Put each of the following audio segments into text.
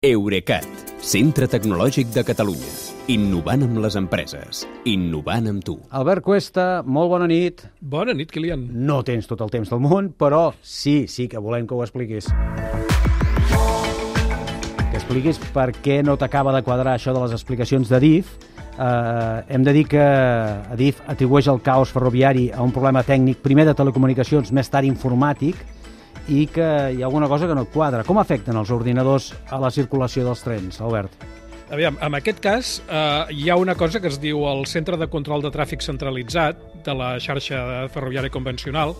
Eurecat, centre tecnològic de Catalunya. Innovant amb les empreses. Innovant amb tu. Albert Cuesta, molt bona nit. Bona nit, Kilian. No tens tot el temps del món, però sí, sí que volem que ho expliquis. Que expliquis per què no t'acaba de quadrar això de les explicacions de DIF. Uh, hem de dir que Adif atribueix el caos ferroviari a un problema tècnic, primer de telecomunicacions, més tard informàtic, i que hi ha alguna cosa que no et quadra. Com afecten els ordinadors a la circulació dels trens, Albert? Aviam, en aquest cas eh, hi ha una cosa que es diu el Centre de Control de Tràfic Centralitzat de la xarxa ferroviària convencional,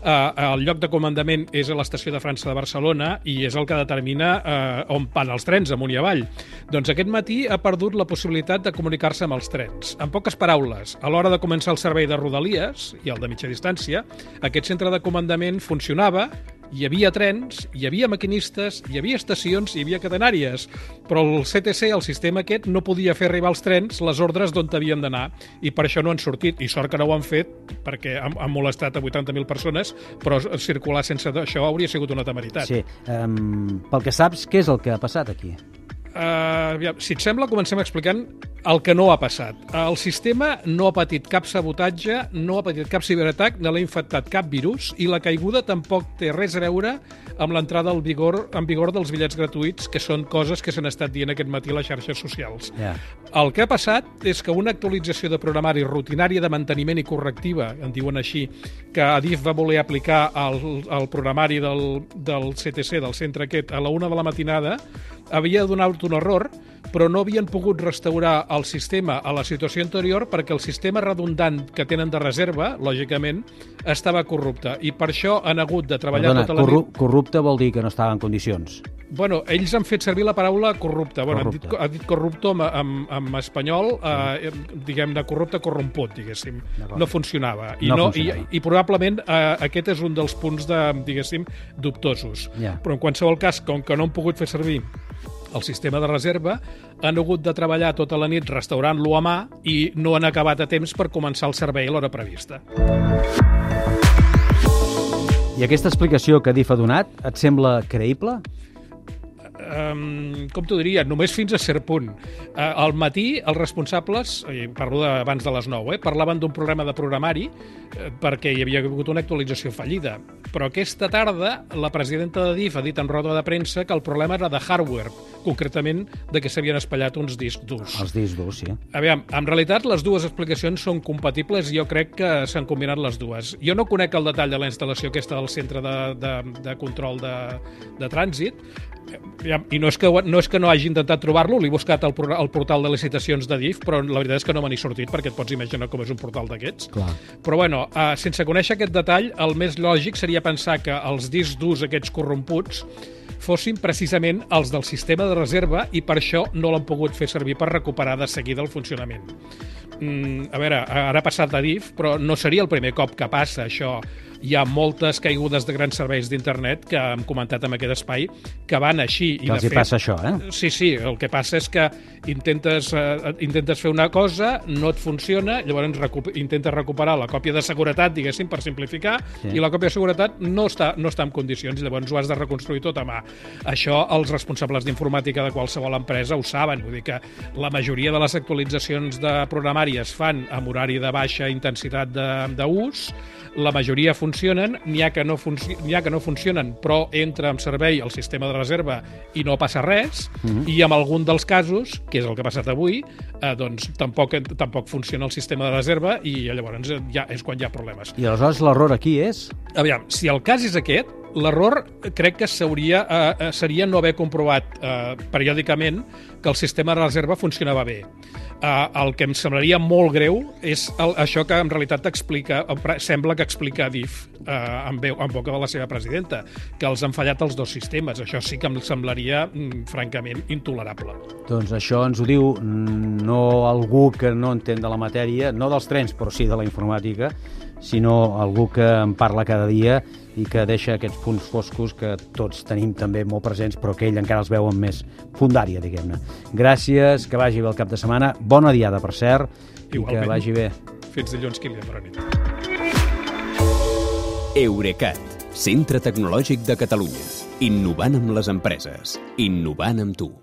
eh, el lloc de comandament és a l'estació de França de Barcelona i és el que determina eh, on van els trens, amunt i avall. Doncs aquest matí ha perdut la possibilitat de comunicar-se amb els trens. En poques paraules, a l'hora de començar el servei de Rodalies i el de mitja distància, aquest centre de comandament funcionava hi havia trens, hi havia maquinistes, hi havia estacions, hi havia catenàries, però el CTC, el sistema aquest, no podia fer arribar als trens les ordres d'on havien d'anar, i per això no han sortit, i sort que no ho han fet, perquè han, han molestat a 80.000 persones, però circular sense això hauria sigut una temeritat. Sí, um, pel que saps, què és el que ha passat aquí? Uh, si et sembla, comencem explicant el que no ha passat. El sistema no ha patit cap sabotatge, no ha patit cap ciberatac, no l'ha infectat cap virus i la caiguda tampoc té res a veure amb l'entrada al vigor, en vigor dels bitllets gratuïts, que són coses que s'han estat dient aquest matí a les xarxes socials. Yeah. El que ha passat és que una actualització de programari rutinària de manteniment i correctiva, en diuen així, que Adif va voler aplicar al, al programari del, del CTC, del centre aquest, a la una de la matinada, havia donat un error, però no havien pogut restaurar el sistema a la situació anterior perquè el sistema redundant que tenen de reserva, lògicament, estava corrupte. I per això han hagut de treballar Perdona, tota la corru nit... corrupte vol dir que no estava en condicions. Bueno, ells han fet servir la paraula corrupte. Bueno, Corrupte. Han, dit, han dit corrupto en, en, en espanyol, eh, diguem-ne corrupte corromput, diguéssim. No funcionava. I, No no, funcionava. i, i probablement eh, aquest és un dels punts, de, diguéssim, dubtosos. Ja. Però en qualsevol cas, com que no han pogut fer servir el sistema de reserva, han hagut de treballar tota la nit restaurant-lo a mà i no han acabat a temps per començar el servei a l'hora prevista. I aquesta explicació que DIF ha donat et sembla creïble? Um, com t'ho diria, només fins a cert punt. Uh, al matí, els responsables, i parlo d'abans de les 9, eh, parlaven d'un problema de programari eh, perquè hi havia hagut una actualització fallida. Però aquesta tarda, la presidenta de DIF ha dit en roda de premsa que el problema era de hardware, concretament de que s'havien espatllat uns discs durs. Els discs durs, sí. Aviam, en realitat les dues explicacions són compatibles i jo crec que s'han combinat les dues. Jo no conec el detall de la instal·lació aquesta del centre de, de, de control de, de trànsit, i no és, que, no és que no hagi intentat trobar-lo, l'he buscat al, al portal de licitacions de DIF, però la veritat és que no me n'he sortit, perquè et pots imaginar com és un portal d'aquests. Però bueno, uh, sense conèixer aquest detall, el més lògic seria pensar que els discs durs aquests corromputs fossin precisament els del sistema de reserva i per això no l'han pogut fer servir per recuperar de seguida el funcionament. Mm, a veure, ara ha passat a DIF, però no seria el primer cop que passa això. Hi ha moltes caigudes de grans serveis d'internet que hem comentat en aquest espai que van així. Que els hi passa això, eh? Sí, sí, el que passa és que intentes, eh, intentes fer una cosa, no et funciona, llavors recu intentes recuperar la còpia de seguretat, diguéssim, per simplificar, Sí. i la còpia de seguretat no està, no està en condicions, llavors ho has de reconstruir tot a mà. Això els responsables d'informàtica de qualsevol empresa ho saben, vull dir que la majoria de les actualitzacions de programari es fan amb horari de baixa intensitat d'ús, la majoria funcionen, n'hi ha, que no n'hi ha que no funcionen, però entra en servei el sistema de reserva i no passa res, mm -hmm. i en algun dels casos, que és el que ha passat avui, eh, doncs tampoc, tampoc funciona el sistema de reserva i llavors ja és quan hi ha problemes. I aleshores l'error aquí és... Aviam, si el cas és aquest, l'error crec que s'hauria, eh, eh, seria no haver comprovat eh, periòdicament que el sistema de reserva funcionava bé. Eh, el que em semblaria molt greu és el, això que en realitat explica, sembla que explica DIF eh, en, veu, en boca de la seva presidenta, que els han fallat els dos sistemes. Això sí que em semblaria, mm, francament, intolerable. Doncs això ens ho diu mm, no algú que no entén de la matèria, no dels trens, però sí de la informàtica, sinó algú que en parla cada dia i que deixa aquests punts foscos que tots tenim també molt presents, però que ell encara els veu amb més fundària, diguem-ne. Gràcies, que vagi bé el cap de setmana. Bona diada, per cert, i que Igualment. vagi bé. Fins dilluns, Kilian, bona nit. Eurecat, centre tecnològic de Catalunya. Innovant amb les empreses. Innovant amb tu.